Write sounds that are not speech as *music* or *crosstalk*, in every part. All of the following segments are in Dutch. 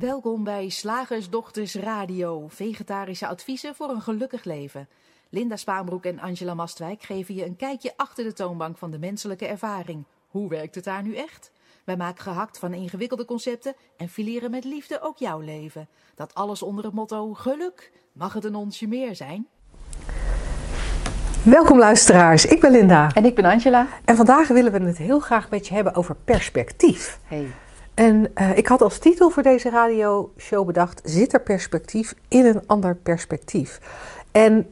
Welkom bij Slagersdochters Radio, vegetarische adviezen voor een gelukkig leven. Linda Spaanbroek en Angela Mastwijk geven je een kijkje achter de toonbank van de menselijke ervaring. Hoe werkt het daar nu echt? Wij maken gehakt van ingewikkelde concepten en fileren met liefde ook jouw leven. Dat alles onder het motto geluk. Mag het een onsje meer zijn? Welkom luisteraars, ik ben Linda. En ik ben Angela. En vandaag willen we het heel graag met je hebben over perspectief. Hey. En uh, ik had als titel voor deze radioshow bedacht: Zit er perspectief in een ander perspectief? En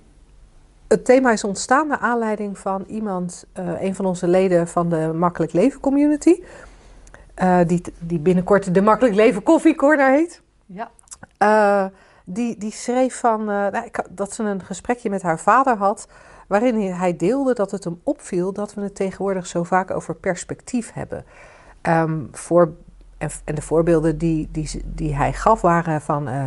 het thema is ontstaan naar aanleiding van iemand, uh, een van onze leden van de Makkelijk Leven Community, uh, die, die binnenkort de Makkelijk Leven Koffie Corner heet. Ja. die, die schreef van, nou, ik, dat ze een gesprekje met haar vader had, waarin hij deelde dat het hem opviel dat we het tegenwoordig zo vaak over perspectief hebben. Um, voor en, en de voorbeelden die, die, die hij gaf waren van uh,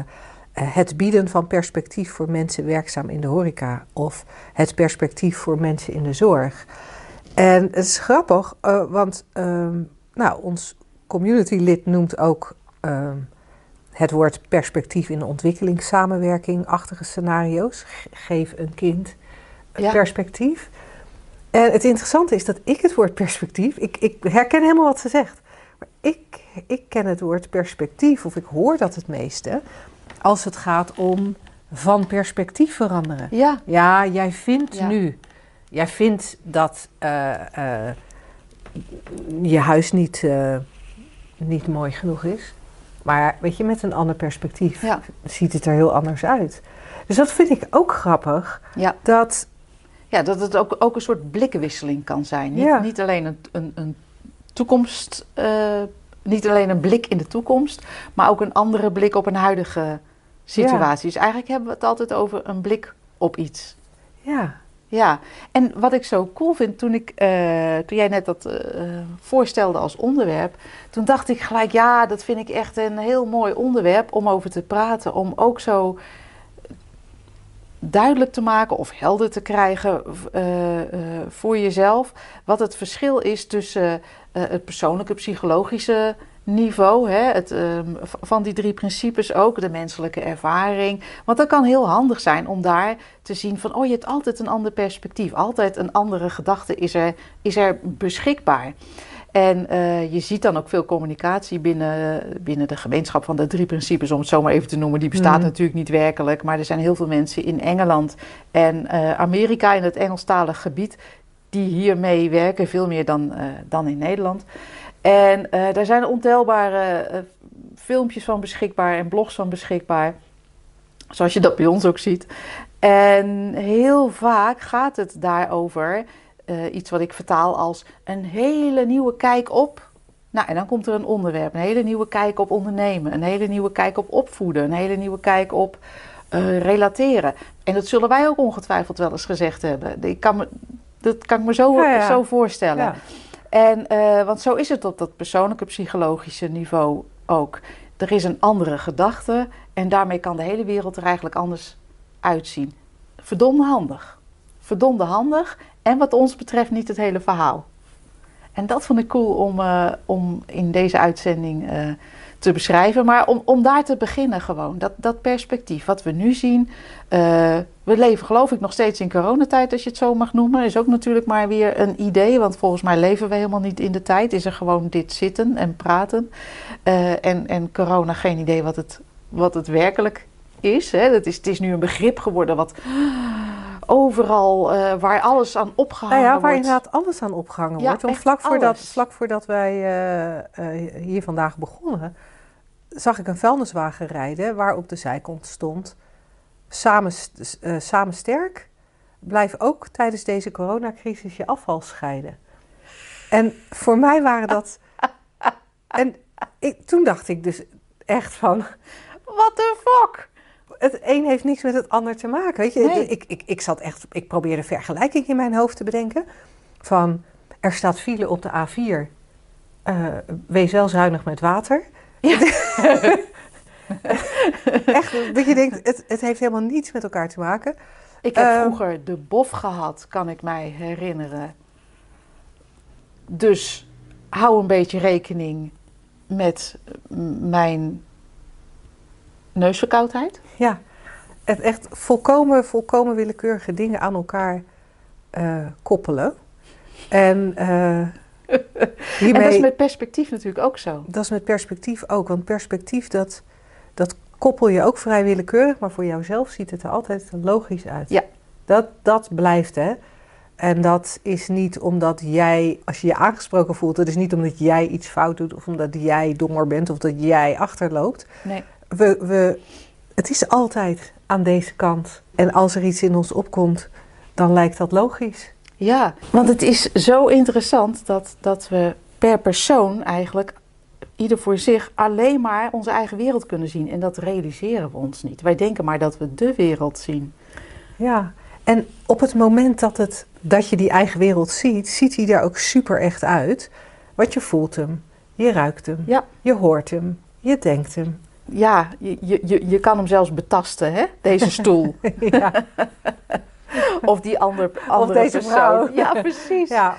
het bieden van perspectief voor mensen werkzaam in de horeca of het perspectief voor mensen in de zorg. En het is grappig, uh, want um, nou, ons communitylid noemt ook um, het woord perspectief in de ontwikkelingssamenwerking-achtige scenario's. Geef een kind ja. perspectief. En het interessante is dat ik het woord perspectief, ik, ik herken helemaal wat ze zegt. Maar ik, ik ken het woord perspectief, of ik hoor dat het meeste, als het gaat om van perspectief veranderen. Ja. Ja, jij vindt ja. nu, jij vindt dat uh, uh, je huis niet, uh, niet mooi genoeg is. Maar weet je, met een ander perspectief ja. ziet het er heel anders uit. Dus dat vind ik ook grappig. Ja. Dat, ja, dat het ook, ook een soort blikkenwisseling kan zijn. Niet, niet alleen een, een, een toekomst, niet alleen een blik in de toekomst, maar ook een andere blik op een huidige situatie. Dus eigenlijk hebben we het altijd over een blik op iets. ja, Ja, en wat ik zo cool vind, toen, ik, uh, toen jij net dat uh, voorstelde als onderwerp, toen dacht ik gelijk, ja, dat vind ik echt een heel mooi onderwerp om over te praten. Om ook zo duidelijk te maken of helder te krijgen uh, uh, voor jezelf wat het verschil is tussen het persoonlijke psychologische niveau, hè, het, van die drie principes ook, de menselijke ervaring. Want dat kan heel handig zijn om daar te zien van, oh je hebt altijd een ander perspectief, altijd een andere gedachte is er, is er beschikbaar. En uh, je ziet dan ook veel communicatie binnen, binnen de gemeenschap van de drie principes, om het zo maar even te noemen. Die bestaat mm. natuurlijk niet werkelijk, maar er zijn heel veel mensen in Engeland en uh, Amerika in het Engelstalig gebied die hiermee werken, veel meer dan, uh, dan in Nederland. En daar zijn ontelbare filmpjes van beschikbaar en blogs van beschikbaar, zoals je dat bij ons ook ziet. En heel vaak gaat het daarover. Iets wat ik vertaal als een hele nieuwe kijk op. Nou, en dan komt er een onderwerp. Een hele nieuwe kijk op ondernemen. Een hele nieuwe kijk op opvoeden. Een hele nieuwe kijk op relateren. En dat zullen wij ook ongetwijfeld wel eens gezegd hebben. Ik kan me, dat kan ik me zo, ja, ja. zo voorstellen. Ja. En, uh, want zo is het op dat persoonlijke psychologische niveau ook. Er is een andere gedachte. En daarmee kan de hele wereld er eigenlijk anders uitzien. Verdomde handig. Verdomde handig. En wat ons betreft niet het hele verhaal. En dat vond ik cool om, uh, om in deze uitzending uh, te beschrijven. Maar om, om daar te beginnen gewoon. Dat, dat perspectief. Wat we nu zien. Uh, we leven geloof ik nog steeds in coronatijd als je het zo mag noemen. Is ook natuurlijk maar weer een idee. Want volgens mij leven we helemaal niet in de tijd. Is er gewoon dit zitten en praten. en, en corona geen idee wat het, wat het werkelijk is. Hè. Het is. Het is nu een begrip geworden wat overal uh, waar alles aan opgehangen nou ja, waar wordt. inderdaad alles aan opgehangen ja, wordt. Want vlak voordat, vlak voordat wij uh, uh, hier vandaag begonnen, zag ik een vuilniswagen rijden waar op de zijkant stond: samen, samen sterk, blijf ook tijdens deze coronacrisis je afval scheiden. En voor mij waren dat. *laughs* en ik, toen dacht ik dus echt van: what the fuck? het een heeft niks met het ander te maken. Weet je, nee. ik, ik, ik zat echt, ik probeerde vergelijking in mijn hoofd te bedenken. Van er staat file op de A4. Uh, wees wel zuinig met water. Ja. *laughs* echt, dat je denkt, het, het heeft helemaal niets met elkaar te maken. Ik heb uh, vroeger de bof gehad, kan ik mij herinneren. Dus hou een beetje rekening met mijn Neusverkoudheid? Ja, het echt volkomen, volkomen willekeurige dingen aan elkaar eh, koppelen. En uh, hiermee, en dat is met perspectief natuurlijk ook zo. Dat is met perspectief ook, want perspectief dat, dat koppel je ook vrij willekeurig, maar voor jouzelf ziet het er altijd logisch uit. Ja. Dat, dat blijft, hè. En dat is niet omdat jij, als je je aangesproken voelt, het is niet omdat jij iets fout doet of omdat jij dommer bent of dat jij achterloopt. Nee. We, we, het is altijd aan deze kant. En als er iets in ons opkomt, dan lijkt dat logisch. Ja, want het is zo interessant dat, dat we per persoon eigenlijk ieder voor zich alleen maar onze eigen wereld kunnen zien. En dat realiseren we ons niet. Wij denken maar dat we de wereld zien. Ja, en op het moment dat, het, dat je die eigen wereld ziet, ziet hij er ook super echt uit. Want je voelt hem, je ruikt hem, ja. je hoort hem, je denkt hem. Ja, je, je, je kan hem zelfs betasten, hè? deze stoel. *laughs* ja. Of die ander, andere of deze persoon. Vrouw. *laughs* Ja, precies. Ja.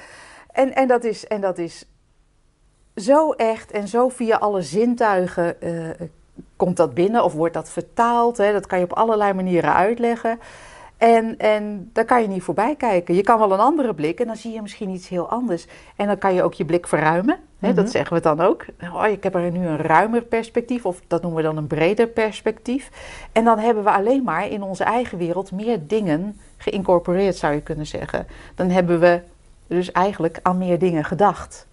En, en, dat is, en dat is zo echt en zo via alle zintuigen uh, komt dat binnen of wordt dat vertaald. Hè? Dat kan je op allerlei manieren uitleggen. En, en daar kan je niet voorbij kijken. Je kan wel een andere blik en dan zie je misschien iets heel anders. En dan kan je ook je blik verruimen. Hè? Dat mhm. zeggen we dan ook. Oh, ik heb er nu een ruimer perspectief, of dat noemen we dan een breder perspectief. En dan hebben we alleen maar in onze eigen wereld meer dingen geïncorporeerd, zou je kunnen zeggen. Dan hebben we dus eigenlijk aan meer dingen gedacht.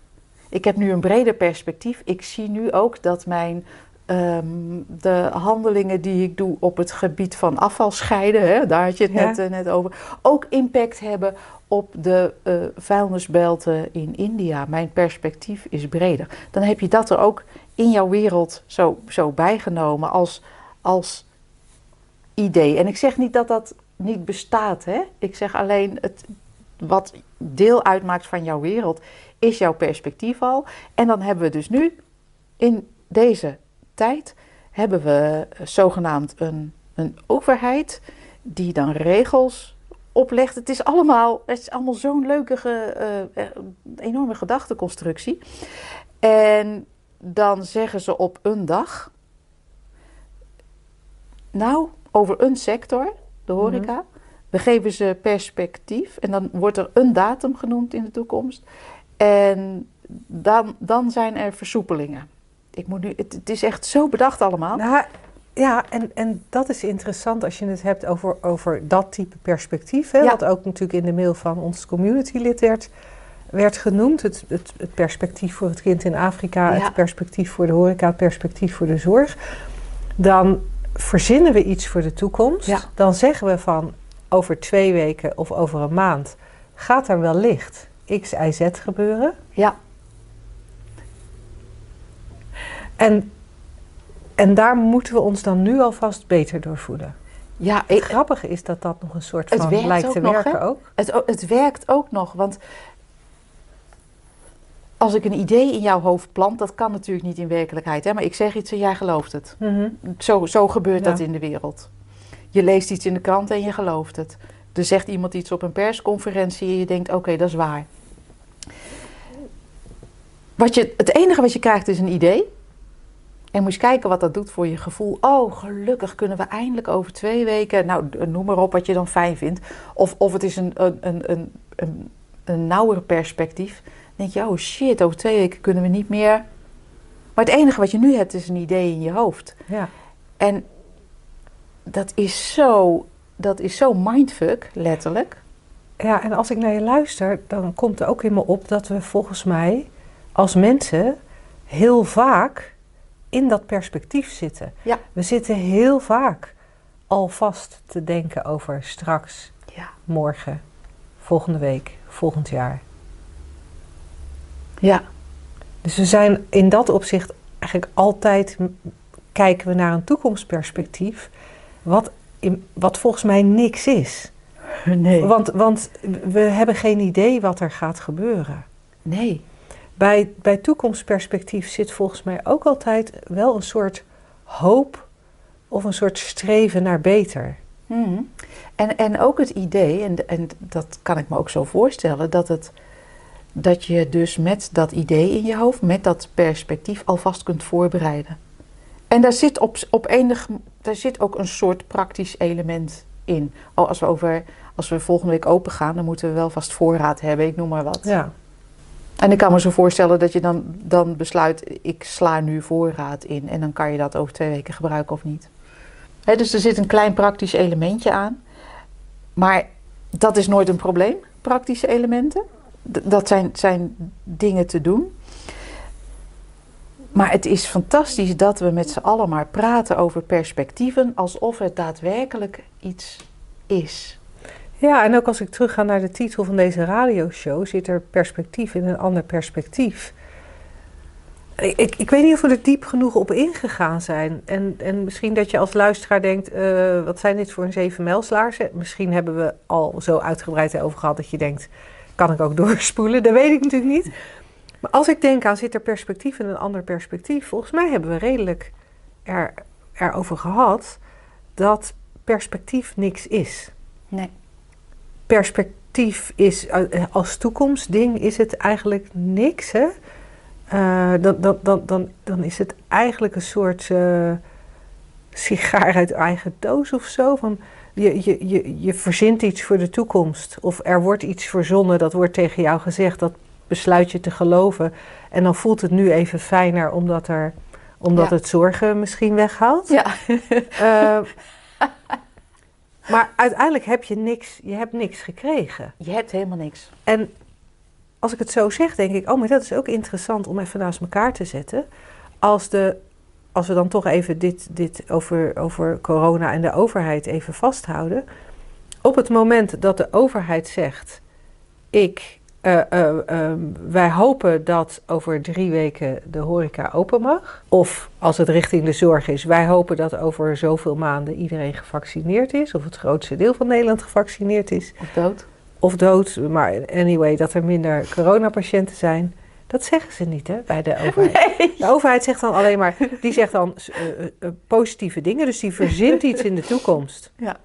Ik heb nu een breder perspectief. Ik zie nu ook dat mijn Ehm, de handelingen die ik doe op het gebied van afval scheiden, hè, daar had je het net, eh, net over, ook impact hebben op de uh, vuilnisbelten in India. Mijn perspectief is breder. Dan heb je dat er ook in jouw wereld zo, zo bijgenomen als, als idee. En ik zeg niet dat dat niet bestaat. Hè? Ik zeg alleen het, wat deel uitmaakt van jouw wereld is jouw perspectief al. En dan hebben we dus nu in deze tijd hebben we zogenaamd een, een overheid die dan regels oplegt. Het is allemaal, het is allemaal zo'n leuke, uh, enorme gedachteconstructie. En dan zeggen ze op een dag, nou, over een sector, de mhm. horeca, we geven ze perspectief en dan wordt er een datum genoemd in de toekomst. En dan, dan zijn er versoepelingen ik moet nu, het, het, is echt zo bedacht allemaal. Nou, ja, en, en dat is interessant als je het hebt over, over dat type perspectief. Hè, Wat ook natuurlijk in de mail van ons communitylid werd, werd genoemd. Het, het, het perspectief voor het kind in Afrika, het perspectief voor de horeca, het perspectief voor de zorg. Dan verzinnen we iets voor de toekomst. Dan zeggen we van over twee weken of over een maand gaat er wellicht X, Y, Z gebeuren. Ja. En, en daar moeten we ons dan nu alvast beter door voelen. Ja, het grappige is dat dat nog een soort van het lijkt te werken ook. Het, het werkt ook nog, want als ik een idee in jouw hoofd plant, dat kan natuurlijk niet in werkelijkheid. Hè? Maar ik zeg iets en jij gelooft het. Mhm. zo, zo gebeurt dat in de wereld. Je leest iets in de krant en je gelooft het. Er zegt iemand iets op een persconferentie en je denkt, oké, dat is waar. Wat je, het enige wat je krijgt is een idee. En moet je kijken wat dat doet voor je gevoel. Oh, gelukkig kunnen we eindelijk over twee weken. Nou, noem maar op wat je dan fijn vindt. Of, of het is een, een, een, een, een, nauwer perspectief. Dan denk je, oh shit, over twee weken kunnen we niet meer. Maar het enige wat je nu hebt is een idee in je hoofd. Ja. En dat is zo, dat is zo mindfuck, letterlijk. Ja, en als ik naar je luister, dan komt er ook in me op dat we volgens mij als mensen heel vaak in dat perspectief zitten. Ja. We zitten heel vaak alvast te denken over straks, ja. morgen, volgende week, volgend jaar. Ja. Dus we zijn in dat opzicht eigenlijk altijd kijken we naar een toekomstperspectief, wat, in, wat volgens mij niks is. Nee. Want, want we hebben geen idee wat er gaat gebeuren. Nee. Bij, bij toekomstperspectief zit volgens mij ook altijd wel een soort hoop of een soort streven naar beter. Mhm. En, en ook het idee, en, en dat kan ik me ook zo voorstellen, dat, het, dat je dus met dat idee in je hoofd, met dat perspectief, alvast kunt voorbereiden. En daar zit op, op enig daar zit ook een soort praktisch element in. Oh, als we over als we volgende week open gaan, dan moeten we wel vast voorraad hebben, ik noem maar wat. Ja. En ik kan me zo voorstellen dat je dan, dan besluit, ik sla nu voorraad in en dan kan je dat over twee weken gebruiken of niet. Dus er zit een klein praktisch elementje aan. Maar dat is nooit een probleem, praktische elementen. Dat zijn, zijn dingen te doen. Maar het is fantastisch dat we met z'n allen maar praten over perspectieven alsof het daadwerkelijk iets is. Ja, en ook als ik terugga naar de titel van deze radioshow, zit er perspectief in een ander perspectief. Ik, ik, weet niet of we er diep genoeg op ingegaan zijn. En, en misschien dat je als luisteraar denkt, eh, wat zijn dit voor een zeven mijlslaarzen? Misschien hebben we al zo uitgebreid over gehad dat je denkt, kan ik ook *laughs* doorspoelen? Dat weet ik natuurlijk niet. Maar als ik denk aan zit er perspectief in een ander perspectief, volgens mij hebben we redelijk er, erover gehad dat perspectief niks is. Nee. Perspectief is eh, als toekomstding is het eigenlijk niks, hè? Uh, dan, dan, dan, dan, dan is het eigenlijk een soort uh, sigaar uit eigen doos of zo. Van je, je, je, je verzint iets voor de toekomst. Of er wordt iets verzonnen, dat wordt tegen jou gezegd. Dat besluit je te geloven. En dan voelt het nu even fijner omdat, er, omdat Ja. het zorgen misschien weghaalt. Ja. Uh, *laughs* maar uiteindelijk heb je niks, je hebt niks gekregen. Je hebt helemaal niks. En als ik het zo zeg, denk ik, oh, maar dat is ook interessant om even naast elkaar te zetten. Als, de, als we dan toch even dit, dit over, over corona en de overheid even vasthouden. Op het moment dat de overheid zegt, ik, uh, uh, uh, wij hopen dat over drie weken de horeca open mag. Of als het richting de zorg is, wij hopen dat over zoveel maanden iedereen gevaccineerd is. Of het grootste deel van Nederland gevaccineerd is Of dood. of dood, maar anyway, dat er minder coronapatiënten zijn. Dat zeggen ze niet hè, bij de overheid. *laughs* Nee. De overheid zegt dan alleen maar, die zegt dan uh, positieve dingen, dus die verzint iets in de toekomst. Ja.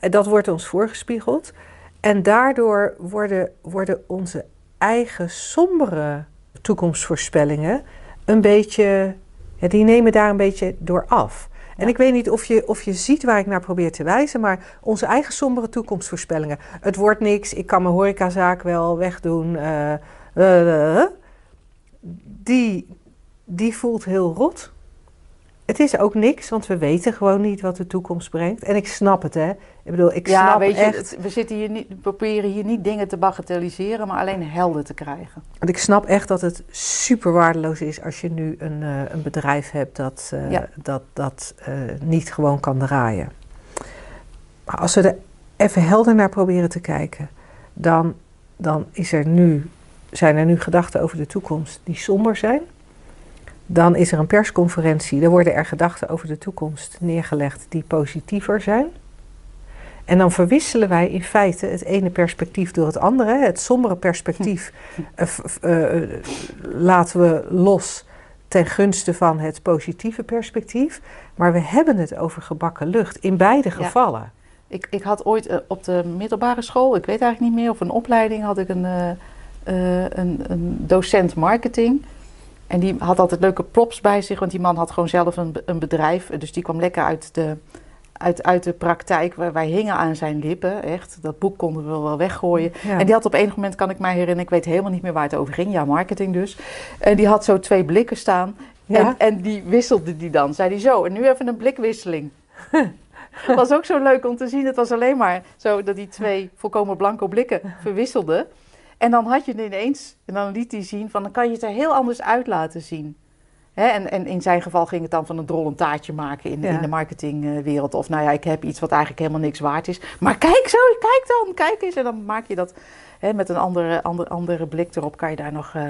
Dat wordt ons voorgespiegeld. En daardoor worden, worden onze eigen sombere toekomstvoorspellingen een beetje, ja, die nemen daar een beetje door af. En ik weet niet of je, of je ziet waar ik naar probeer te wijzen, maar onze eigen sombere toekomstvoorspellingen. Het wordt niks, ik kan mijn horecazaak wel wegdoen. Uh, uh, die, die voelt heel rot. Het is ook niks, want we weten gewoon niet wat de toekomst brengt. En ik snap het, hè. Ik bedoel, ik ja, snap weet je, echt... het- we, zitten hier niet, we proberen hier niet dingen te bagatelliseren, maar alleen helder te krijgen. Want ik snap echt dat het super waardeloos is als je nu een, uh, een bedrijf hebt dat, uh, Ja. dat, dat uh, niet gewoon kan draaien. Maar als we er even helder naar proberen te kijken, dan, dan is er nu, zijn er nu gedachten over de toekomst die somber zijn. Dan is er een persconferentie, daar worden er gedachten over de toekomst neergelegd die positiever zijn. En dan verwisselen wij in feite het ene perspectief door het andere. Het sombere perspectief uh, uh, laten we los ten gunste van het positieve perspectief. Maar we hebben het over gebakken lucht in beide gevallen. Ik, ik had ooit uh, op de middelbare school, ik weet eigenlijk niet meer, of een opleiding, had ik een, een, een docent marketing. En die had altijd leuke props bij zich, want die man had gewoon zelf een, een bedrijf. Dus die kwam lekker uit de, uit, uit de praktijk. Wij, wij hingen aan zijn lippen, echt. Dat boek konden we wel weggooien. Ja. En die had op enig moment, kan ik mij herinneren, ik weet helemaal niet meer waar het over ging. Ja, marketing dus. En die had zo twee blikken staan. Ja. En, en, die wisselde die dan. Zei die zo, en nu even een blikwisseling. Het *laughs* was ook zo leuk om te zien. Het was alleen maar zo dat die twee volkomen blanco blikken verwisselden. En dan had je het ineens, en dan liet hij zien, van dan kan je het er heel anders uit laten zien. Hè? En, en, in zijn geval ging het dan van een drol een taartje maken in, ja. in de marketingwereld. Of nou ja, ik heb iets wat eigenlijk helemaal niks waard is. Maar kijk zo, kijk dan, kijk eens. En dan maak je dat hè, met een andere, andere, andere blik erop, kan je, daar nog, uh,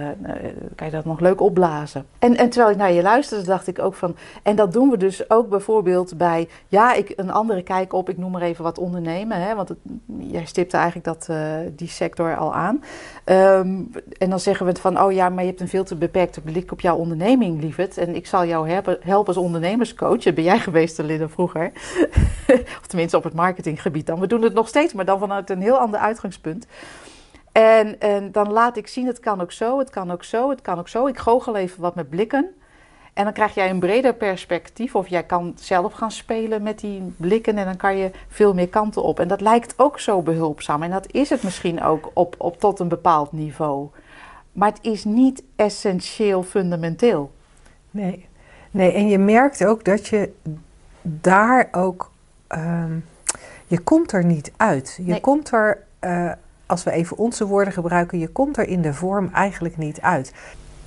kan je dat nog leuk opblazen. En, en terwijl ik naar je luisterde, dacht ik ook van... En dat doen we dus ook bijvoorbeeld bij, ja, ik, een andere kijk op, ik noem maar even wat ondernemen. Hè, want het, jij stipte eigenlijk dat, uh, die sector al aan. Um, en dan zeggen we van, oh ja, maar je hebt een veel te beperkte blik op jouw onderneming, lieverd. En ik zal jou helpen, helpen als ondernemerscoach. Ben jij geweest, Linda, vroeger. *laughs* of tenminste op het marketinggebied dan. We doen het nog steeds, maar dan vanuit een heel ander uitgangspunt. En, en dan laat ik zien, het kan ook zo, het kan ook zo, het kan ook zo. Ik goochel even wat met blikken. En dan krijg jij een breder perspectief. Of jij kan zelf gaan spelen met die blikken. En dan kan je veel meer kanten op. En dat lijkt ook zo behulpzaam. En dat is het misschien ook op, op tot een bepaald niveau. Maar het is niet essentieel fundamenteel. Nee. nee, en je merkt ook dat je daar ook. ehm, je komt er niet uit. Je Nee. komt er, eh, als we even onze woorden gebruiken, je komt er in de vorm eigenlijk niet uit.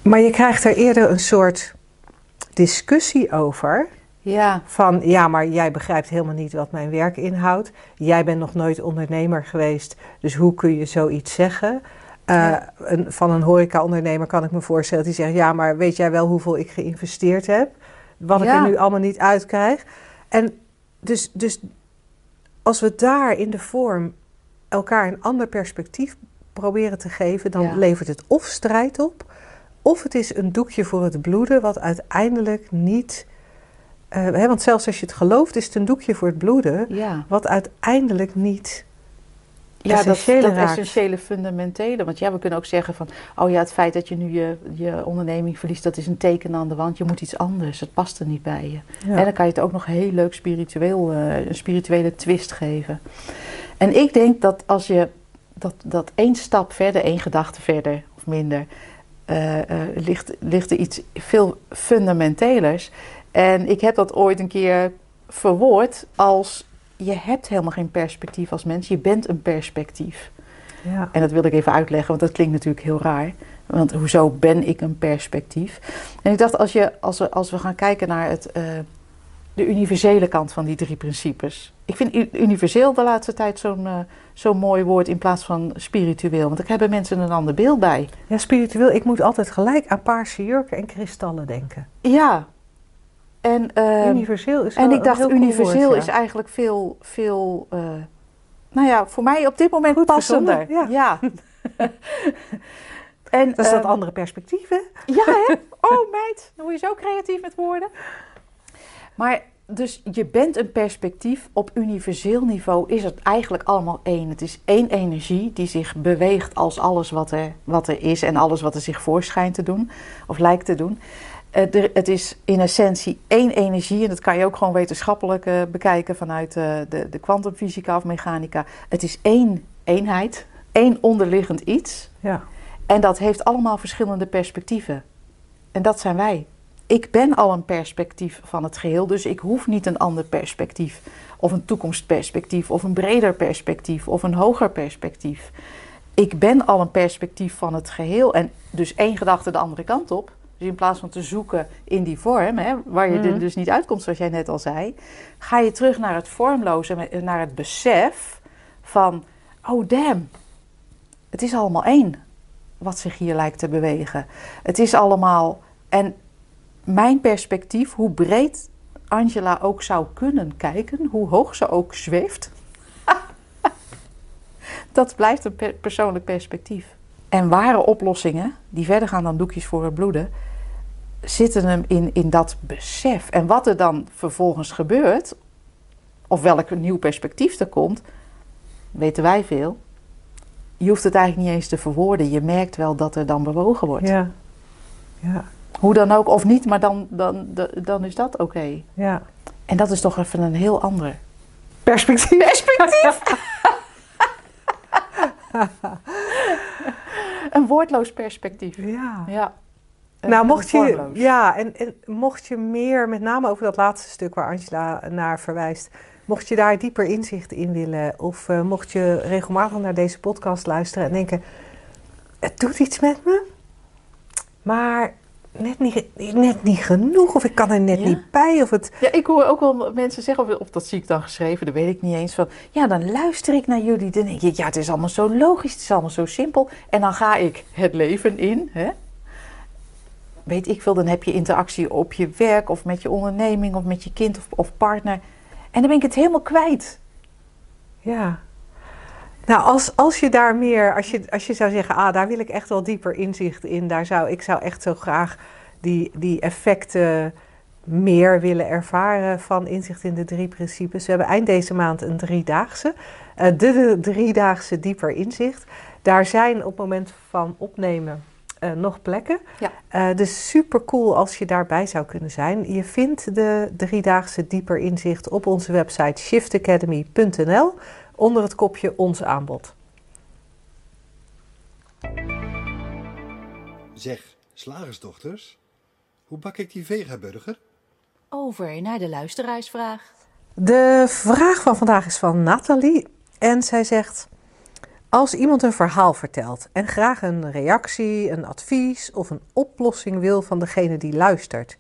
Maar je krijgt er eerder een soort discussie over. Ja, Van ja, maar jij begrijpt helemaal niet wat mijn werk inhoudt. Jij bent nog nooit ondernemer geweest, dus hoe kun je zoiets zeggen? Ja. een, van een horeca-ondernemer kan ik me voorstellen die zegt: Ja, maar weet jij wel hoeveel ik geïnvesteerd heb? Wat ik er nu allemaal niet uitkrijg. En dus, dus als we daar in de vorm elkaar een ander perspectief proberen te geven, dan Ja. levert het of strijd op, of het is een doekje voor het bloeden, wat uiteindelijk niet. eh, hè, want zelfs als je het gelooft, is het een doekje voor het bloeden, ja. wat uiteindelijk niet. Ja, dat, essentiële dat raakt. essentiële fundamentele. Want ja, we kunnen ook zeggen van... oh ja, het feit dat je nu je, je onderneming verliest... dat is een teken aan de wand. Je moet iets anders. Het past er niet bij je. Ja. En dan kan je het ook nog heel leuk spiritueel... eh, een spirituele twist geven. En ik denk dat als je... dat, dat één stap verder, één gedachte verder of minder... eh, eh, ligt, ligt er iets veel fundamentelers. En ik heb dat ooit een keer verwoord als... je hebt helemaal geen perspectief als mens. Je bent een perspectief. ja. En dat wil ik even uitleggen, want dat klinkt natuurlijk heel raar. Want hoezo ben ik een perspectief? En ik dacht, als, je, als, we, als we gaan kijken naar het, eh, de universele kant van die drie principes. Ik vind universeel de laatste tijd zo'n zo'n mooi woord in plaats van spiritueel. Want daar hebben mensen een ander beeld bij. ja, spiritueel. Ik moet altijd gelijk aan paarse jurken en kristallen denken. Ja. En, eh, universeel is en ik een dacht, universeel woord, is eigenlijk veel, veel eh, nou ja, voor mij op dit moment Goed passender. verzonnen, ja. *laughs* en, Dat is dat ehm, andere perspectief, hè? Ja, hè? *laughs* Oh, meid, dan word je zo creatief met woorden. Maar dus je bent een perspectief. Op universeel niveau is het eigenlijk allemaal één. Het is één energie die zich beweegt als alles wat er, wat er is en alles wat er zich voorschijnt te doen of lijkt te doen. Eh, er- het is in essentie één energie en dat kan je ook gewoon wetenschappelijk eh, bekijken vanuit eh, de, de kwantumfysica of mechanica. Het is één eenheid, één onderliggend iets. Ja. En dat heeft allemaal verschillende perspectieven. En dat zijn wij. Ik ben al een perspectief van het geheel, dus ik hoef niet een ander perspectief. Of een toekomstperspectief, of een breder perspectief, of een hoger perspectief. Ik ben al een perspectief van het geheel. En dus één gedachte de andere kant op. Dus in plaats van te zoeken in die vorm, hè, waar je er Mhm. dus niet uitkomt, zoals jij net al zei, ga je terug naar het vormloze, met- naar het besef van: oh damn, het is allemaal één wat zich hier lijkt te bewegen. Het is allemaal. En mijn perspectief, hoe breed Angela ook zou kunnen kijken, hoe hoog ze ook zweeft, *laughs* dat blijft een per- persoonlijk perspectief. En ware oplossingen, die verder gaan dan doekjes voor het bloeden, zitten hem in, in dat besef. En wat er dan vervolgens gebeurt, of welk nieuw perspectief er komt, weten wij veel. Je hoeft het eigenlijk niet eens te verwoorden. Je merkt wel dat er dan bewogen wordt. Ja. Ja. Hoe dan ook, of niet, maar dan, dan, dan, is dat oké. Ja. En dat is toch even een heel ander Perspectief. perspectief. *laughs* een woordloos perspectief. Ja. Ja. Nou, mocht je, ja, en, en mocht je meer, met name over dat laatste stuk waar Angela naar verwijst, mocht je daar dieper inzicht in willen, of eh, mocht je regelmatig naar deze podcast luisteren en denken: het doet iets met me, maar net niet, net niet genoeg, of ik kan er net Ja. niet bij, of het. Ja, ik hoor ook wel mensen zeggen, of, of dat zie ik dan geschreven, dat weet ik niet eens. Van, ja, dan luister ik naar jullie. Dan denk je, ja, het is allemaal zo logisch, het is allemaal zo simpel. En dan ga ik het leven in. Hè? Weet ik veel, dan heb je interactie op je werk of met je onderneming of met je kind of, of partner. En dan ben ik het helemaal kwijt. Ja. Nou, als, als je daar meer, als je, als je zou zeggen, ah, daar wil ik echt wel dieper inzicht in, daar zou ik zou echt zo graag die, die effecten meer willen ervaren van inzicht in de drie principes. We hebben eind deze maand een driedaagse, eh, de, de driedaagse dieper inzicht. Daar zijn op het moment van opnemen eh, nog plekken. Ja. Eh, dus super cool als je daarbij zou kunnen zijn. Je vindt de driedaagse dieper inzicht op onze website shiftacademy.nl onder het kopje ons aanbod. Zeg, slagersdochters, hoe bak ik die vegaburger? Over naar de luisteraarsvraag. De vraag van vandaag is van Nathalie. En zij zegt: Als iemand een verhaal vertelt en graag een reactie, een advies of een oplossing wil van degene die luistert,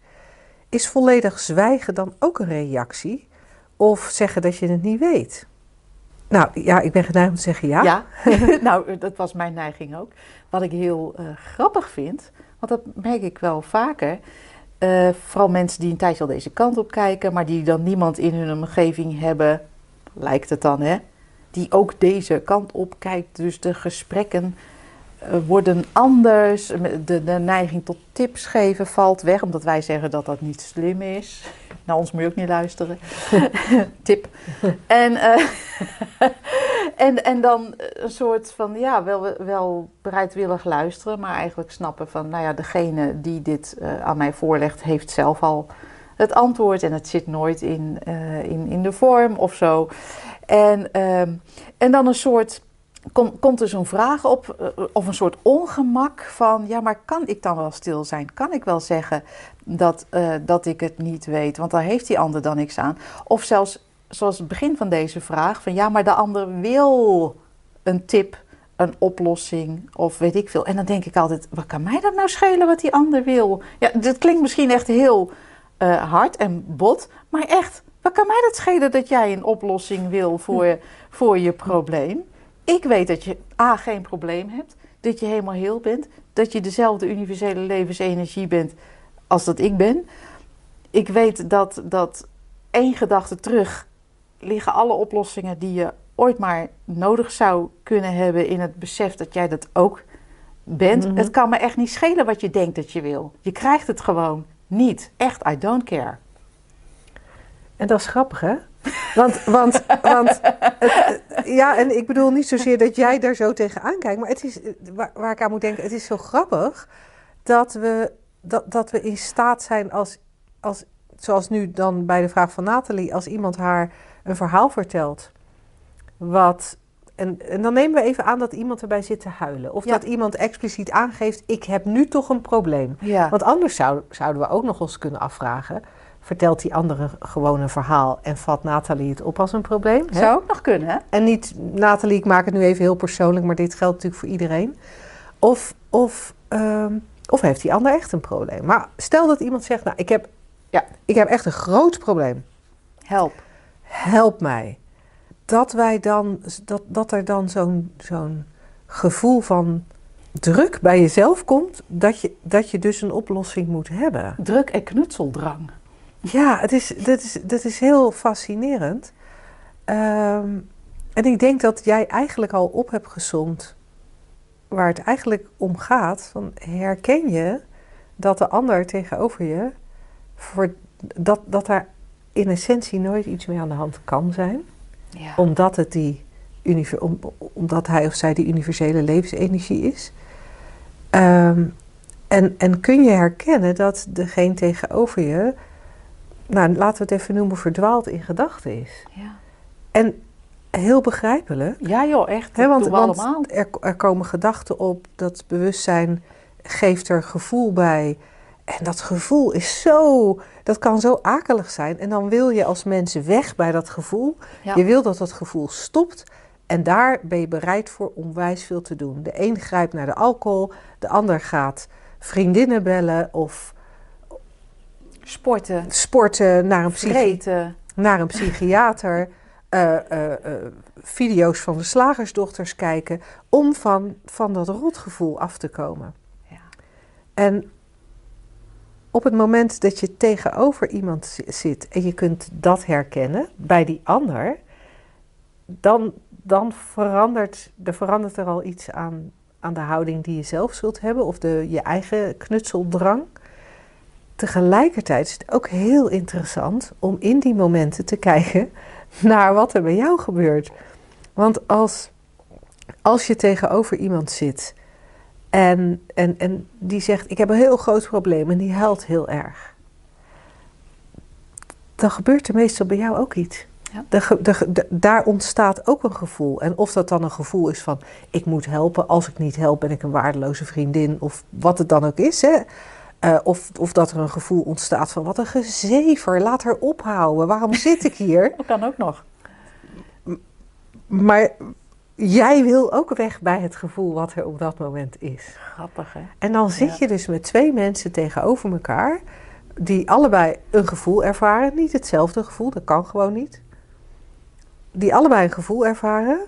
is volledig zwijgen dan ook een reactie? Of zeggen dat je het niet weet? Nou ja, ik ben geneigd om te zeggen ja. Ja, *laughs* *laughs* nou, dat was mijn neiging ook. Wat ik heel eh, grappig vind, want dat merk ik wel vaker. eh, vooral mensen die een tijdje al deze kant op kijken, maar die dan niemand in hun omgeving hebben, lijkt het dan, hè? Die ook deze kant op kijkt. Dus de gesprekken eh, worden anders. De, de neiging tot tips geven valt weg, omdat wij zeggen dat dat niet slim is. Naar ons moet je ook niet luisteren. *laughs* Tip. En, eh, *laughs* en, en dan een soort van, ja, wel, wel bereidwillig luisteren, maar eigenlijk snappen van, nou ja, degene die dit eh, aan mij voorlegt, heeft zelf al het antwoord en het zit nooit in, eh, in, in de vorm of zo. En, ehm, en dan een soort, kom, komt er zo'n vraag op, eh, of een soort ongemak van, ja, maar kan ik dan wel stil zijn? Kan ik wel zeggen dat, eh, dat ik het niet weet? Want daar heeft die ander dan niks aan. Of zelfs, zoals het begin van deze vraag, van ja, maar de ander wil een tip, een oplossing of weet ik veel. En dan denk ik altijd, wat kan mij dat nou schelen wat die ander wil? Ja, dit klinkt misschien echt heel eh, hard en bot, maar echt, wat kan mij dat schelen dat jij een oplossing wil voor, voor je probleem? Ik weet dat je A, geen probleem hebt, dat je helemaal heel bent, dat je dezelfde universele levensenergie bent als dat ik ben. Ik weet dat, dat één gedachte terug liggen alle oplossingen die je ooit maar nodig zou kunnen hebben in het besef dat jij dat ook bent. Mhm. Het kan me echt niet schelen wat je denkt dat je wil. Je krijgt het gewoon niet. Echt, I don't care. En dat is grappig, hè? Want, want, want het- het- ja, en ik bedoel niet zozeer dat jij daar zo tegenaan kijkt, maar het is, waar, waar ik aan moet denken, het is zo grappig dat we, dat, dat we in staat zijn als, als, zoals nu dan bij de vraag van Nathalie, als iemand haar een verhaal vertelt, wat, en, en dan nemen we even aan dat iemand erbij zit te huilen, of Ja. dat iemand expliciet aangeeft, ik heb nu toch een probleem. Ja. Want anders zou, zouden we ook nog eens kunnen afvragen. Vertelt die andere gewoon een verhaal en vat Nathalie het op als een probleem? hè? Zou ook nog kunnen, hè? En niet, Nathalie, ik maak het nu even heel persoonlijk, maar dit geldt natuurlijk voor iedereen. Of, of, ehm, of heeft die ander echt een probleem? Maar stel dat iemand zegt, nou, ik heb, Ja. ik heb echt een groot probleem. Help. Help mij. Dat, wij dan, dat, dat er dan zo'n zo'n gevoel van druk bij jezelf komt, dat je, dat je dus een oplossing moet hebben. Druk en knutseldrang. Ja, het is, dat, is, dat is heel fascinerend. Ehm, en ik denk dat jij eigenlijk al op hebt gezomd waar het eigenlijk om gaat. Van herken je dat de ander tegenover je, voor, dat, dat daar in essentie nooit iets mee aan de hand kan zijn? Ja. Omdat, het die, om, omdat hij of zij die universele levensenergie is. Ehm, en, en kun je herkennen dat degene tegenover je, nou laten we het even noemen, verdwaald in gedachten is. Ja. En heel begrijpelijk. ja, joh, echt. Hè, want want er, er komen gedachten op, dat bewustzijn geeft er gevoel bij. En dat gevoel is zo, dat kan zo akelig zijn. En dan wil je als mens weg bij dat gevoel. Ja. Je wil dat dat gevoel stopt. En daar ben je bereid voor onwijs veel te doen. De een grijpt naar de alcohol, de ander gaat vriendinnen bellen of Sporten, sporten naar een, psychi- naar een psychiater. eh, eh, eh, video's van de slagersdochters kijken. Om van, van dat rotgevoel af te komen. Ja. En op het moment dat je tegenover iemand zi- zit en je kunt dat herkennen bij die ander, dan, dan verandert, er verandert er al iets aan, aan de houding die je zelf zult hebben of de, je eigen knutseldrang. Tegelijkertijd is het ook heel interessant om in die momenten te kijken *laughs* naar wat er bij jou gebeurt. Want als, als je tegenover iemand zit En, en, en die zegt: Ik heb een heel groot probleem en die huilt heel erg. Dan gebeurt er meestal bij jou ook iets. Ja. De de- daar ontstaat ook een gevoel. En of dat dan een gevoel is van: Ik moet helpen. Als ik niet help, ben ik een waardeloze vriendin. Of wat het dan ook is. Hè? Eh, of, of dat er een gevoel ontstaat van: Wat een gezever, laat haar ophouden. Waarom zit ik hier? *laughs* Dat kan ook nog. Maar jij wil ook weg bij het gevoel wat er op dat moment is. Grappig, hè? En dan zit Ja. je dus met twee mensen tegenover elkaar, die allebei een gevoel ervaren. Niet hetzelfde gevoel, dat kan gewoon niet. Die allebei een gevoel ervaren,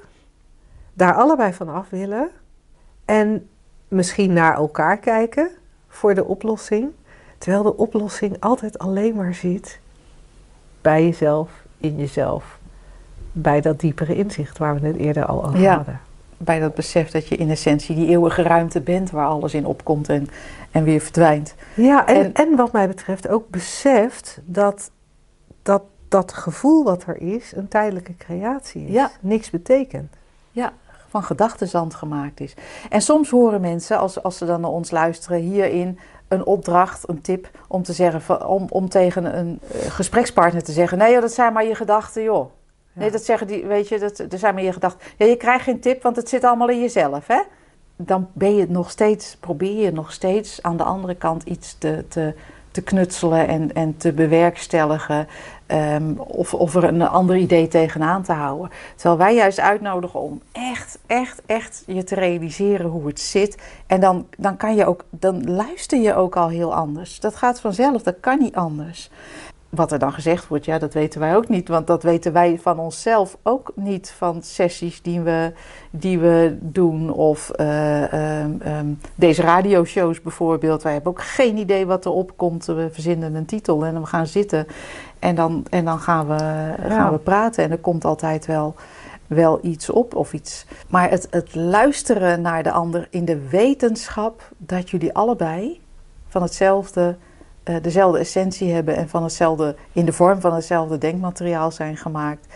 daar allebei van af willen. En misschien naar elkaar kijken voor de oplossing. Terwijl de oplossing altijd alleen maar zit bij jezelf, in jezelf. Bij dat diepere inzicht waar we het eerder al over Ja. hadden. Bij dat besef dat je in essentie die eeuwige ruimte bent waar alles in opkomt en, en weer verdwijnt. Ja, en, En- en, wat mij betreft ook beseft dat, dat dat gevoel wat er is een tijdelijke creatie is. Ja. Niks betekent. Van gedachtenzand gemaakt is. En soms horen mensen, als, als ze dan naar ons luisteren, hierin een opdracht, een tip om te zeggen, om, om tegen een eh, gesprekspartner te zeggen: nee, joh, dat zijn maar je gedachten, joh. Nee, dat zeggen die, weet je, dat, dat zijn maar je gedachten. Ja, je krijgt geen tip, want het zit allemaal in jezelf, hè? Dan ben je nog steeds, probeer je nog steeds aan de andere kant iets te, te, te knutselen en, en te bewerkstelligen. ehm, of, of er een ander idee tegenaan te houden. Terwijl wij juist uitnodigen om echt, echt, echt je te realiseren hoe het zit. En dan, dan kan je ook, dan luister je ook al heel anders. Dat gaat vanzelf, dat kan niet anders. Wat er dan gezegd wordt, ja, dat weten wij ook niet. Want dat weten wij van onszelf ook niet van sessies die we, die we doen. Of eh, ehm, ehm, deze radioshows bijvoorbeeld. Wij hebben ook geen idee wat erop komt. We verzinnen een titel en we gaan zitten. En dan, en dan gaan, we, gaan we praten. En er komt altijd wel, wel iets op of iets. Maar het, het luisteren naar de ander in de wetenschap dat jullie allebei van hetzelfde eh, dezelfde essentie hebben en van hetzelfde, in de vorm van hetzelfde denkmateriaal zijn gemaakt.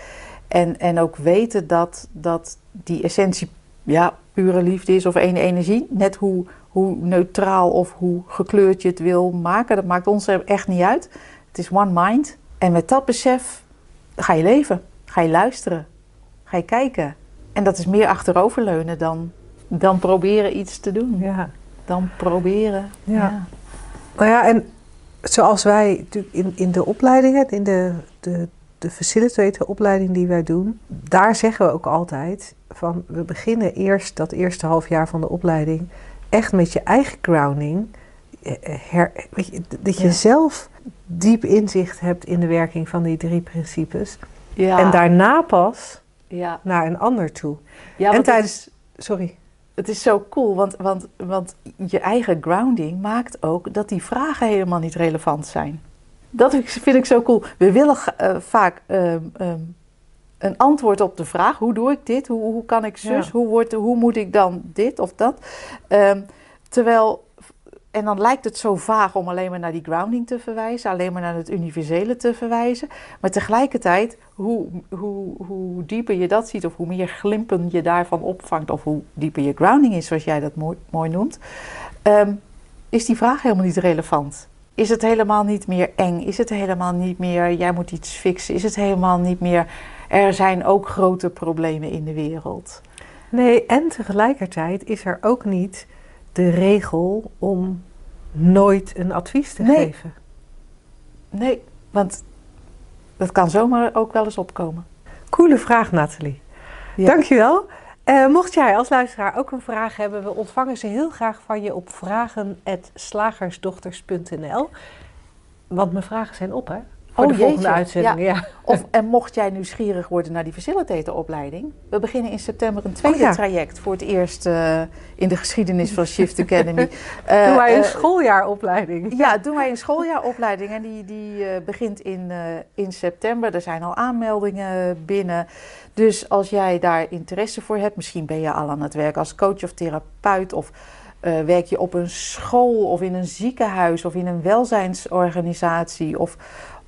En, en ook weten dat, dat die essentie ja, pure liefde is of één energie. Net hoe, hoe neutraal of hoe gekleurd je het wil maken, dat maakt ons er echt niet uit. Het is one mind. En met dat besef ga je leven, ga je luisteren, ga je kijken. En dat is meer achteroverleunen dan, dan proberen iets te doen. Ja. Dan proberen. Ja. Nou ja, en zoals wij natuurlijk in, in de opleidingen, in de, de, de facilitator opleiding die wij doen, daar zeggen we ook altijd van we beginnen eerst dat eerste half jaar van de opleiding echt met je eigen grounding. eh, eh, Her, weet je, dat je Ja. zelf diep inzicht hebt in de werking van die drie principes. Ja. En daarna pas Ja, naar een ander toe. ja en tijdens. Sorry. Het is zo cool, want, want, want je eigen grounding maakt ook dat die vragen helemaal niet relevant zijn. Dat vind ik zo cool. We willen eh, vaak ehm, ehm, een antwoord op de vraag: hoe doe ik dit? Hoe, hoe kan ik zus? Ja. Hoe, wordt, hoe moet ik dan dit of dat? Ehm, terwijl, en dan lijkt het zo vaag om alleen maar naar die grounding te verwijzen, alleen maar naar het universele te verwijzen. Maar tegelijkertijd, hoe, hoe, hoe dieper je dat ziet, of hoe meer glimpen je daarvan opvangt, of hoe dieper je grounding is, zoals jij dat mooi, mooi noemt, ehm, is die vraag helemaal niet relevant. Is het helemaal niet meer eng? Is het helemaal niet meer, jij moet iets fixen? Is het helemaal niet meer, er zijn ook grote problemen in de wereld? Nee, en tegelijkertijd is er ook niet de regel om nooit een advies te Nee. geven. Nee, want dat kan zomaar ook wel eens opkomen. Coole vraag, Nathalie. Ja. Dankjewel. Eh mocht jij als luisteraar ook een vraag hebben, we ontvangen ze heel graag van je op vragen.slagersdochters.nl. Want mijn vragen zijn op, hè? Voor Oh, de volgende jeetje. uitzending. Ja. Of, en mocht jij nieuwsgierig worden naar die facilitatoropleiding, we beginnen in september een tweede Oh ja. traject voor het eerst eh, in de geschiedenis van Shift Academy. *laughs* Eh, Doen wij een eh, schooljaaropleiding. Ja, doen wij een schooljaaropleiding en die, die begint in, in september. Er zijn al aanmeldingen binnen. Dus als jij daar interesse voor hebt, misschien ben je al aan het werk als coach of therapeut of werk je op een school of in een ziekenhuis of in een welzijnsorganisatie of,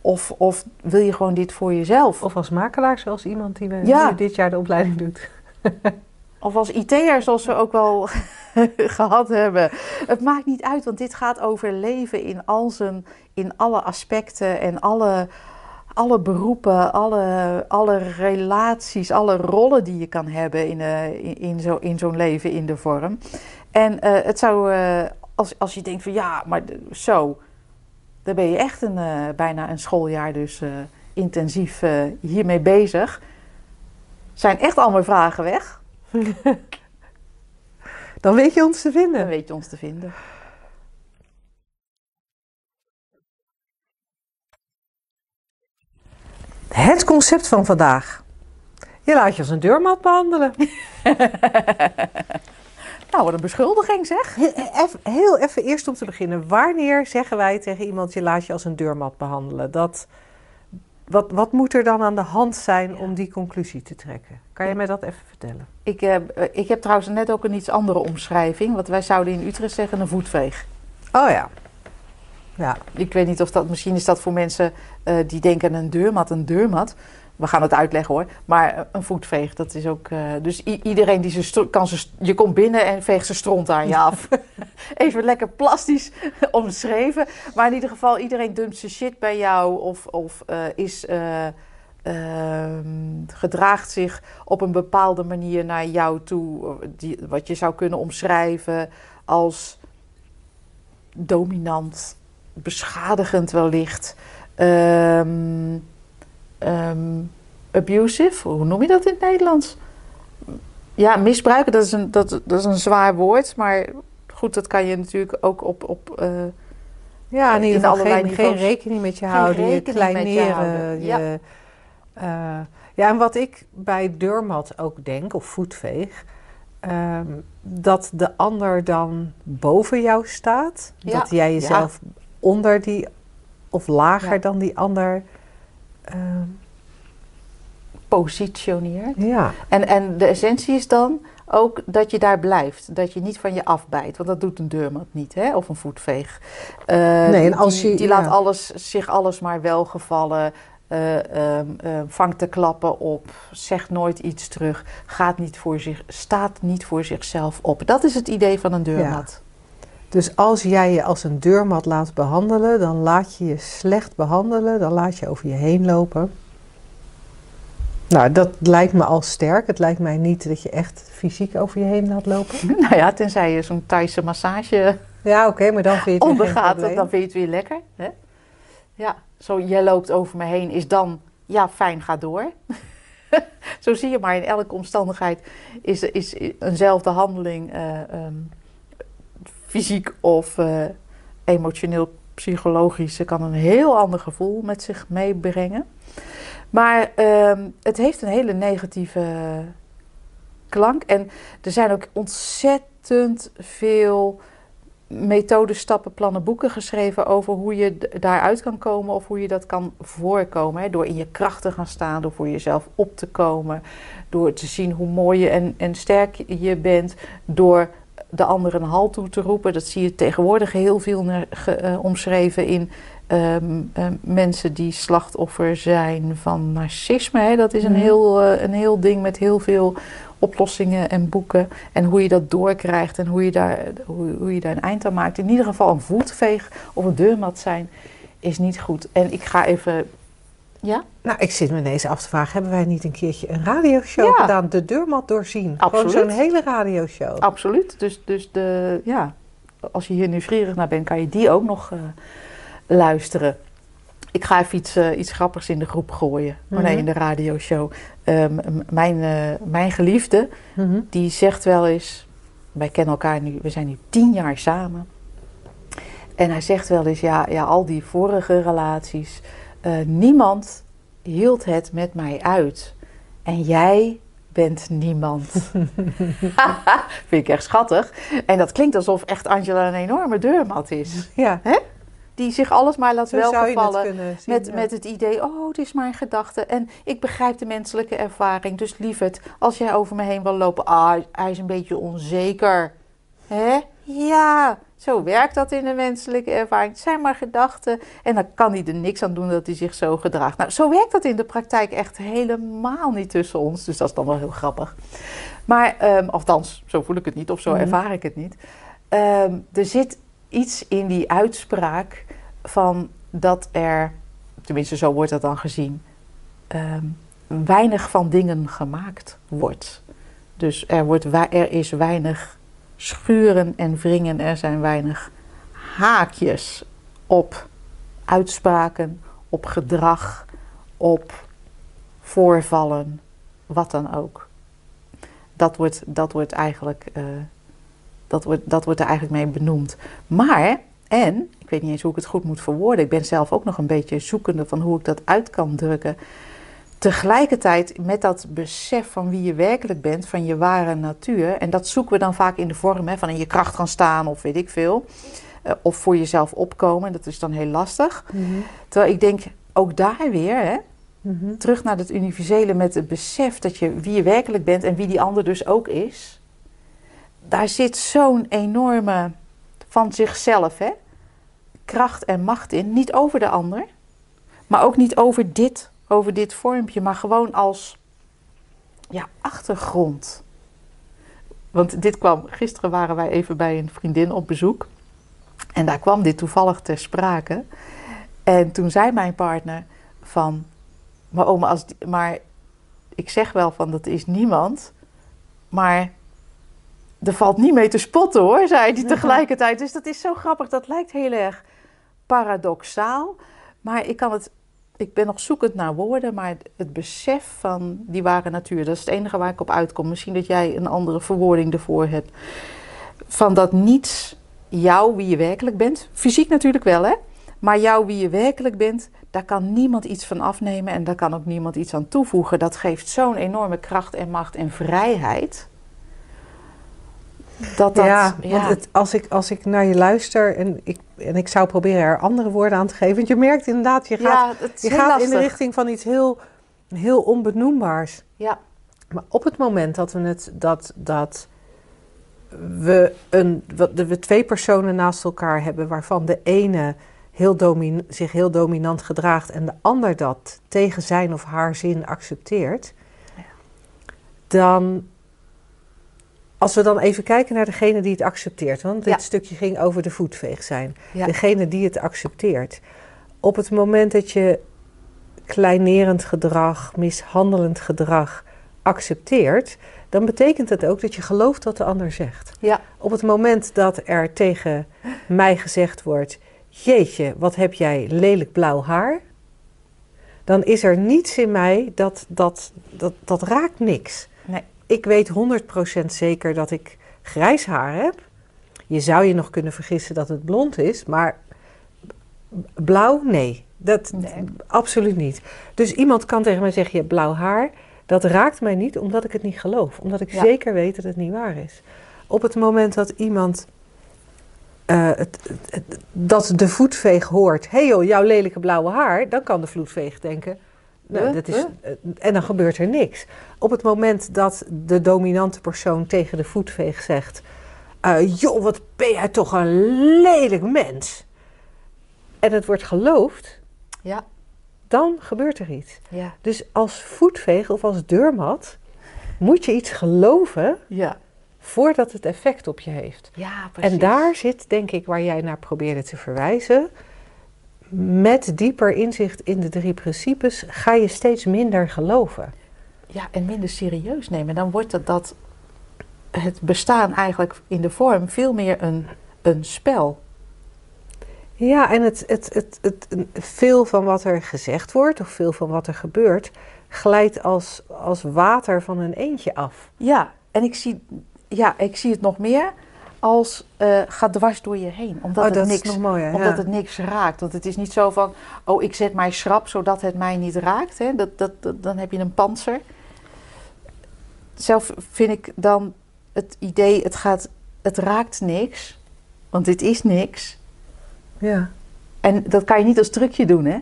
of, of wil je gewoon dit voor jezelf? Of als makelaar, zoals iemand die we Ja. nu dit jaar de opleiding doet. *laughs* Of als IT'er, zoals we ook wel *laughs* gehad hebben. Het maakt niet uit, want dit gaat over leven in, al zijn, in alle aspecten en alle, alle beroepen, alle, alle relaties, alle rollen die je kan hebben in, uh, in, in, zo, in zo'n leven in de vorm. En uh, het zou, uh, als, als je denkt van ja, maar zo, dan ben je echt een, bijna een schooljaar dus intensief hiermee bezig. Zijn echt al mijn vragen weg? *laughs* Dan weet je ons te vinden. Dan weet je ons te vinden. Het concept van vandaag. Je laat je als een deurmat behandelen. *laughs* nou, wat een beschuldiging zeg. Heel even eerst om te beginnen. Wanneer zeggen wij tegen iemand je laat je als een deurmat behandelen? Dat, wat, wat moet er dan aan de hand zijn om die conclusie te trekken? Kan je mij dat even vertellen? Ik, heb, eh, ik heb trouwens net ook een iets andere omschrijving. Wat wij zouden in Utrecht zeggen een voetveeg. Oh ja. Ja. Ik weet niet of dat, misschien is dat voor mensen uh, die denken een deurmat, een deurmat. We gaan het uitleggen hoor. Maar een voetveeg, dat is ook. Uh, dus iedereen die ze kan ze, je komt binnen en veegt zijn stront aan je af. *laughs* Even lekker plastisch *laughs* omschreven. Maar in ieder geval, iedereen dumpt zijn shit bij jou of, of uh, is. gedraagt zich op een bepaalde manier naar jou toe, die, wat je zou kunnen omschrijven als dominant, beschadigend wellicht. Um, um, abusive, hoe noem je dat in het Nederlands? Ja, misbruiken, dat is een, dat, dat is een zwaar woord, maar goed, dat kan je natuurlijk ook op. op uh, ja, in ieder geval geen, geen, rekening met je houden, je kleineren. Je, ja. Uh, ja, en wat ik bij deurmat ook denk, of voetveeg, um, dat de ander dan boven jou staat. Ja. Dat jij jezelf ja. onder die, of lager dan die ander positioneert. Ja. En, en de essentie is dan ook dat je daar blijft. Dat je niet van je afbijt. Want dat doet een deurmat niet, hè? of een voetveeg. Uh, nee, en als je, die, die laat alles, zich alles maar welgevallen. Uh, uh, vangt de klappen op, zegt nooit iets terug, gaat niet voor zich, staat niet voor zichzelf op. Dat is het idee van een deurmat. Dus als jij je als een deurmat laat behandelen, dan laat je je slecht behandelen, dan laat je over je heen lopen. Nou, dat lijkt me al sterk. Het lijkt mij niet dat je echt fysiek over je heen laat lopen. *laughs* Nou ja, tenzij je zo'n Thaise massage ja, oké, maar dan vind je het ondergaat, dan vind je het weer lekker. Hè? Ja, zo jij loopt over me heen is dan, ja, fijn, ga door. *laughs* zo zie je maar in elke omstandigheid is, is eenzelfde handeling uh, um, fysiek of uh, emotioneel, psychologisch, kan een heel ander gevoel met zich meebrengen. Maar uh, het heeft een hele negatieve klank. En er zijn ook ontzettend veel methoden, stappen, plannen, boeken geschreven over hoe je daaruit kan komen of hoe je dat kan voorkomen. Door in je kracht te gaan staan, door voor jezelf op te komen, door te zien hoe mooi je en, en sterk je bent, door de ander een halt toe te roepen. Dat zie je tegenwoordig heel veel uh, omschreven in Um, um, mensen die slachtoffer zijn van narcisme. Hè. Dat is een, mhm. heel, uh, een heel ding met heel veel oplossingen en boeken. En hoe je dat doorkrijgt en hoe je, daar, hoe, hoe je daar een eind aan maakt. In ieder geval een voetveeg of een deurmat zijn is niet goed. En ik ga even. Ja? Nou, ik zit me ineens af te vragen: hebben wij niet een keertje een radioshow ja. gedaan? De deurmat doorzien. Absoluut. Gewoon zo'n hele radioshow. Absoluut. Dus, dus de, ja, als je hier nieuwsgierig naar bent, kan je die ook nog. Uh, luisteren. Ik ga even iets, uh, iets grappigs in de groep gooien. Mm -hmm. nee, in de radioshow. Um, mijn, uh, mijn geliefde, mm -hmm. die zegt wel eens... Wij kennen elkaar nu, we zijn nu tien jaar samen. En hij zegt wel eens, ja, ja al die vorige relaties... Uh, niemand hield het met mij uit. En jij bent niemand. *laughs* Vind ik echt schattig. En dat klinkt alsof echt Angela een enorme deurmat is. Ja. Hè? die zich alles maar laat welgevallen. met, ja. met het idee, oh, het is maar een gedachte. En ik begrijp de menselijke ervaring. Dus lieverd, als jij over me heen wil lopen, ah, hij is een beetje onzeker. Hè? Ja, zo werkt dat in de menselijke ervaring. Het zijn maar gedachten. En dan kan hij er niks aan doen dat hij zich zo gedraagt. Nou, zo werkt dat in de praktijk echt helemaal niet tussen ons. Dus dat is dan wel heel grappig. Maar, um, althans, zo voel ik het niet of zo ervaar ik het niet. Um, er zit iets in die uitspraak van dat er, tenminste zo wordt dat dan gezien, um, weinig van dingen gemaakt wordt. Dus er, wordt, er is weinig schuren en wringen, er zijn weinig haakjes op uitspraken, op gedrag, op voorvallen, wat dan ook. Dat wordt, dat wordt eigenlijk. Uh, dat wordt, dat wordt er eigenlijk mee benoemd. Maar, en, ik weet niet eens hoe ik het goed moet verwoorden. Ik ben zelf ook nog een beetje zoekende van hoe ik dat uit kan drukken. Tegelijkertijd met dat besef van wie je werkelijk bent, van je ware natuur. En dat zoeken we dan vaak in de vorm hè, van in je kracht gaan staan of weet ik veel. Uh, of voor jezelf opkomen. Dat is dan heel lastig. Mm -hmm. Terwijl ik denk, ook daar weer, hè, mm -hmm. terug naar het universele met het besef dat je wie je werkelijk bent en wie die ander dus ook is daar zit zo'n enorme van zichzelf, hè? kracht en macht in. Niet over de ander, maar ook niet over dit, over dit vormpje, maar gewoon als ja, achtergrond. Want dit kwam, gisteren waren wij even bij een vriendin op bezoek. En daar kwam dit toevallig ter sprake. En toen zei mijn partner van, maar oma, als, maar ik zeg wel van dat is niemand, maar er valt niet mee te spotten hoor, zei hij *laughs* tegelijkertijd. Dus dat is zo grappig. Dat lijkt heel erg paradoxaal. Maar ik kan het. Ik ben nog zoekend naar woorden, maar het besef van die ware natuur, dat is het enige waar ik op uitkom. Misschien dat jij een andere verwoording ervoor hebt. Van dat niets jou wie je werkelijk bent, fysiek natuurlijk wel hè, maar jou wie je werkelijk bent, daar kan niemand iets van afnemen en daar kan ook niemand iets aan toevoegen. Dat geeft zo'n enorme kracht en macht en vrijheid. Dat dat, ja, want het, als, ik, als ik naar je luister en ik, en ik zou proberen er andere woorden aan te geven. Want je merkt inderdaad, je gaat, je gaat in de richting van iets heel, heel onbenoembaars. Ja. Maar op het moment dat we het dat, dat we, een, we twee personen naast elkaar hebben, waarvan de ene heel domin, zich heel dominant gedraagt en de ander dat tegen zijn of haar zin accepteert, ja. dan als we dan even kijken naar degene die het accepteert, want dit stukje ging over de voetveeg zijn. Degene die het accepteert. Op het moment dat je kleinerend gedrag, mishandelend gedrag accepteert, dan betekent dat ook dat je gelooft wat de ander zegt. Ja. Op het moment dat er tegen mij gezegd wordt: Jeetje, wat heb jij lelijk blauw haar? Dan is er niets in mij dat, dat, dat, dat raakt niks. Nee ik weet 100% zeker dat ik grijs haar heb. Je zou je nog kunnen vergissen dat het blond is, maar blauw, nee. Dat absoluut niet. Dus iemand kan tegen mij zeggen: Je hebt blauw haar. Dat raakt mij niet omdat ik het niet geloof. Omdat ik zeker weet dat het niet waar is. Op het moment dat iemand uh, het, dat de voetveeg hoort: hé hey joh, jouw lelijke blauwe haar. Dan kan de voetveeg denken: nou, dat is, eh, en dan gebeurt er niks. Op het moment dat de dominante persoon tegen de voetveeg zegt: uh, Joh, wat ben jij toch een lelijk mens. En het wordt geloofd, ja. dan gebeurt er iets. Ja. Dus als voetveeg of als deurmat moet je iets geloven ja. voordat het effect op je heeft. Ja, precies. En daar zit, denk ik, waar jij naar probeerde te verwijzen met dieper inzicht in de drie principes ga je steeds minder geloven. Ja, en minder serieus nemen. Dan wordt het dat het bestaan eigenlijk in de vorm veel meer een, een spel. Ja, en het, het, het, het, veel van wat er gezegd wordt, of veel van wat er gebeurt, glijdt als, als water van een eentje af. Ja, en ik zie, ja, ik zie het nog meer als uh, gaat dwars door je heen. Omdat, oh, het, niks, mooier, omdat het niks raakt. Want het is niet zo van, oh ik zet mij schrap zodat het mij niet raakt. Hè? Dat, dat, dan heb je een panzer. Zelf vind ik dan het idee, het, gaat, het raakt niks. Want dit is niks. Ja. En dat kan je niet als trucje doen, hè?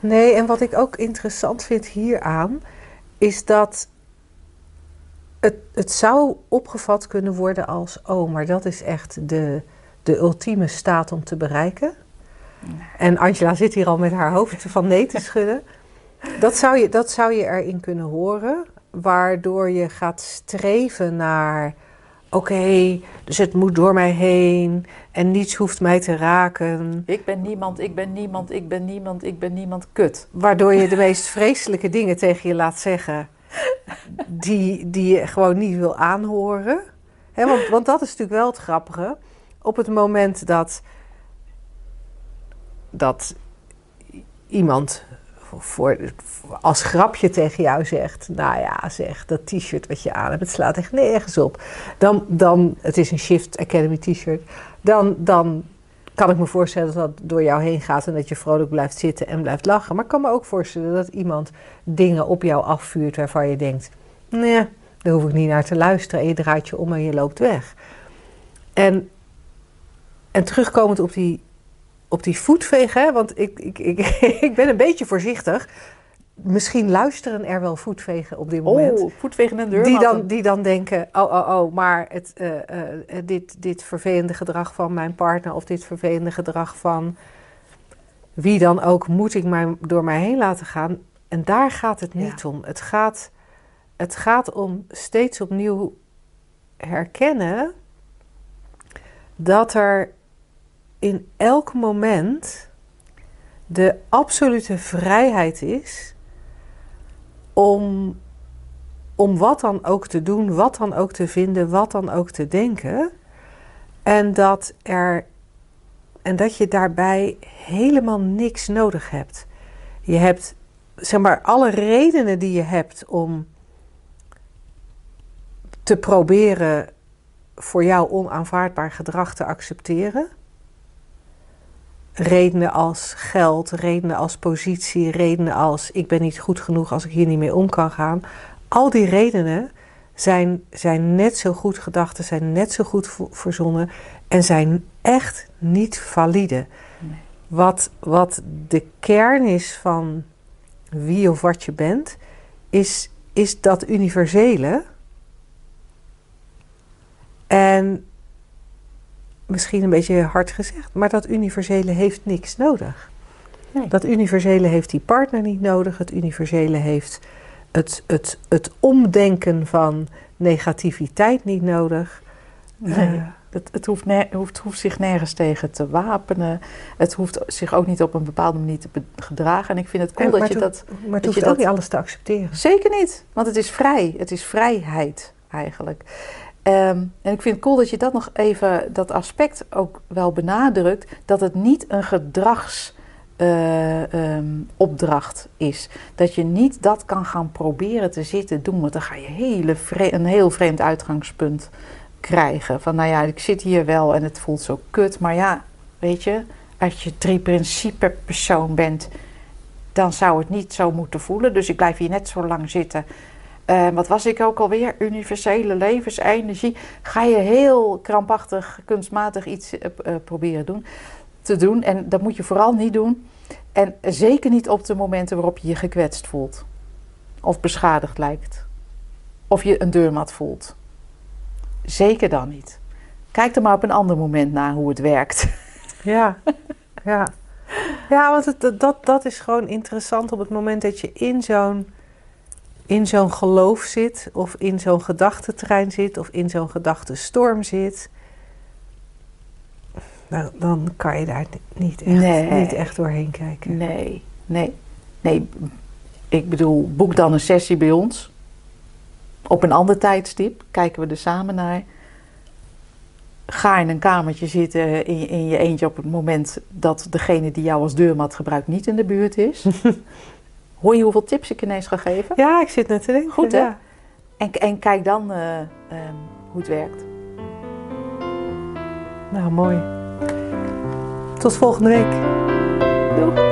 Nee, en wat ik ook interessant vind hieraan, is dat het, het zou opgevat kunnen worden als: oh, maar dat is echt de, de ultieme staat om te bereiken. En Angela zit hier al met haar hoofd van nee te schudden. *laughs* Dat zou je, dat zou je erin kunnen horen, waardoor je gaat streven naar: oké, dus het moet door mij heen en niets hoeft mij te raken. Ik ben niemand, ik ben niemand, ik ben niemand, ik ben niemand, kut. Waardoor je de meest vreselijke dingen tegen je laat zeggen, die, die je gewoon niet wil aanhoren. Want, want dat is natuurlijk wel het grappige. Op het moment dat, dat iemand als grapje tegen jou zegt: Nou ja, zeg, dat t-shirt wat je aan hebt, het slaat echt nergens op. Dan, dan het is een Shift Academy t-shirt. Dan, dan kan ik me voorstellen dat dat door jou heen gaat en dat je vrolijk blijft zitten en blijft lachen. Maar ik kan me ook voorstellen dat iemand dingen op jou afvuurt waarvan je denkt: Nee, daar hoef ik niet naar te luisteren. En je draait je om en je loopt weg. En, en terugkomend op die op die voetvegen, want ik, ik, ik, *laughs* ik ben een beetje voorzichtig. Misschien luisteren er wel voetvegen op dit moment. Oh, voetvegen en deur. Die dan, die dan denken, oh, oh, oh, maar het, uh, uh, dit, dit vervelende gedrag van mijn partner... of dit vervelende gedrag van wie dan ook... moet ik mij, door mij heen laten gaan. En daar gaat het niet ja. om. Het gaat, het gaat om steeds opnieuw herkennen... dat er in elk moment de absolute vrijheid is om, om wat dan ook te doen, wat dan ook te vinden, wat dan ook te denken. En dat, er, en dat je daarbij helemaal niks nodig hebt. Je hebt, zeg maar, alle redenen die je hebt om te proberen voor jou onaanvaardbaar gedrag te accepteren redenen als geld, redenen als positie, redenen als ik ben niet goed genoeg als ik hier niet mee om kan gaan. Al die redenen zijn, zijn net zo goed gedachten, zijn net zo goed verzonnen en zijn echt niet valide. Nee. Wat, wat de kern is van wie of wat je bent, is, is dat universele. En misschien een beetje hard gezegd, maar dat universele heeft niks nodig. Nee. Dat universele heeft die partner niet nodig. Het universele heeft het, het, het omdenken van negativiteit niet nodig. Nee. Uh, het, het, hoeft hoeft, hoeft, zich nergens tegen te wapenen. Het hoeft zich ook niet op een bepaalde manier te gedragen. En ik vind het cool en, dat je dat. Maar het hoeft ook niet alles te accepteren. Zeker niet, want het is vrij. Het is vrijheid eigenlijk. Um, en ik vind het cool dat je dat nog even, dat aspect ook wel benadrukt, dat het niet een gedragsopdracht uh, um, is. Dat je niet dat kan gaan proberen te zitten doen, want dan ga je hele een heel vreemd uitgangspunt krijgen. Van nou ja, ik zit hier wel en het voelt zo kut, maar ja, weet je, als je drie principe persoon bent, dan zou het niet zo moeten voelen. Dus ik blijf hier net zo lang zitten uh, wat was ik ook alweer? Universele levensenergie. Ga je heel krampachtig, kunstmatig iets uh, uh, proberen doen, te doen. En dat moet je vooral niet doen. En zeker niet op de momenten waarop je je gekwetst voelt. Of beschadigd lijkt. Of je een deurmat voelt. Zeker dan niet. Kijk er maar op een ander moment naar hoe het werkt. Ja, ja. Ja, want dat, dat is gewoon interessant op het moment dat je in zo'n in zo'n geloof zit, of in zo'n gedachtentrein zit, of in zo'n gedachtenstorm zit, dan, dan kan je daar niet echt, nee. niet echt doorheen kijken. Nee, nee, nee. Ik bedoel, boek dan een sessie bij ons. Op een ander tijdstip kijken we er samen naar. Ga in een kamertje zitten in, in je eentje op het moment dat degene die jou als deurmat gebruikt niet in de buurt is. *laughs* Hoor je hoeveel tips ik ineens ga geven? Ja, ik zit net te denken. Goed hè? Ja. En, en kijk dan uh, um, hoe het werkt. Nou, mooi. Tot volgende week.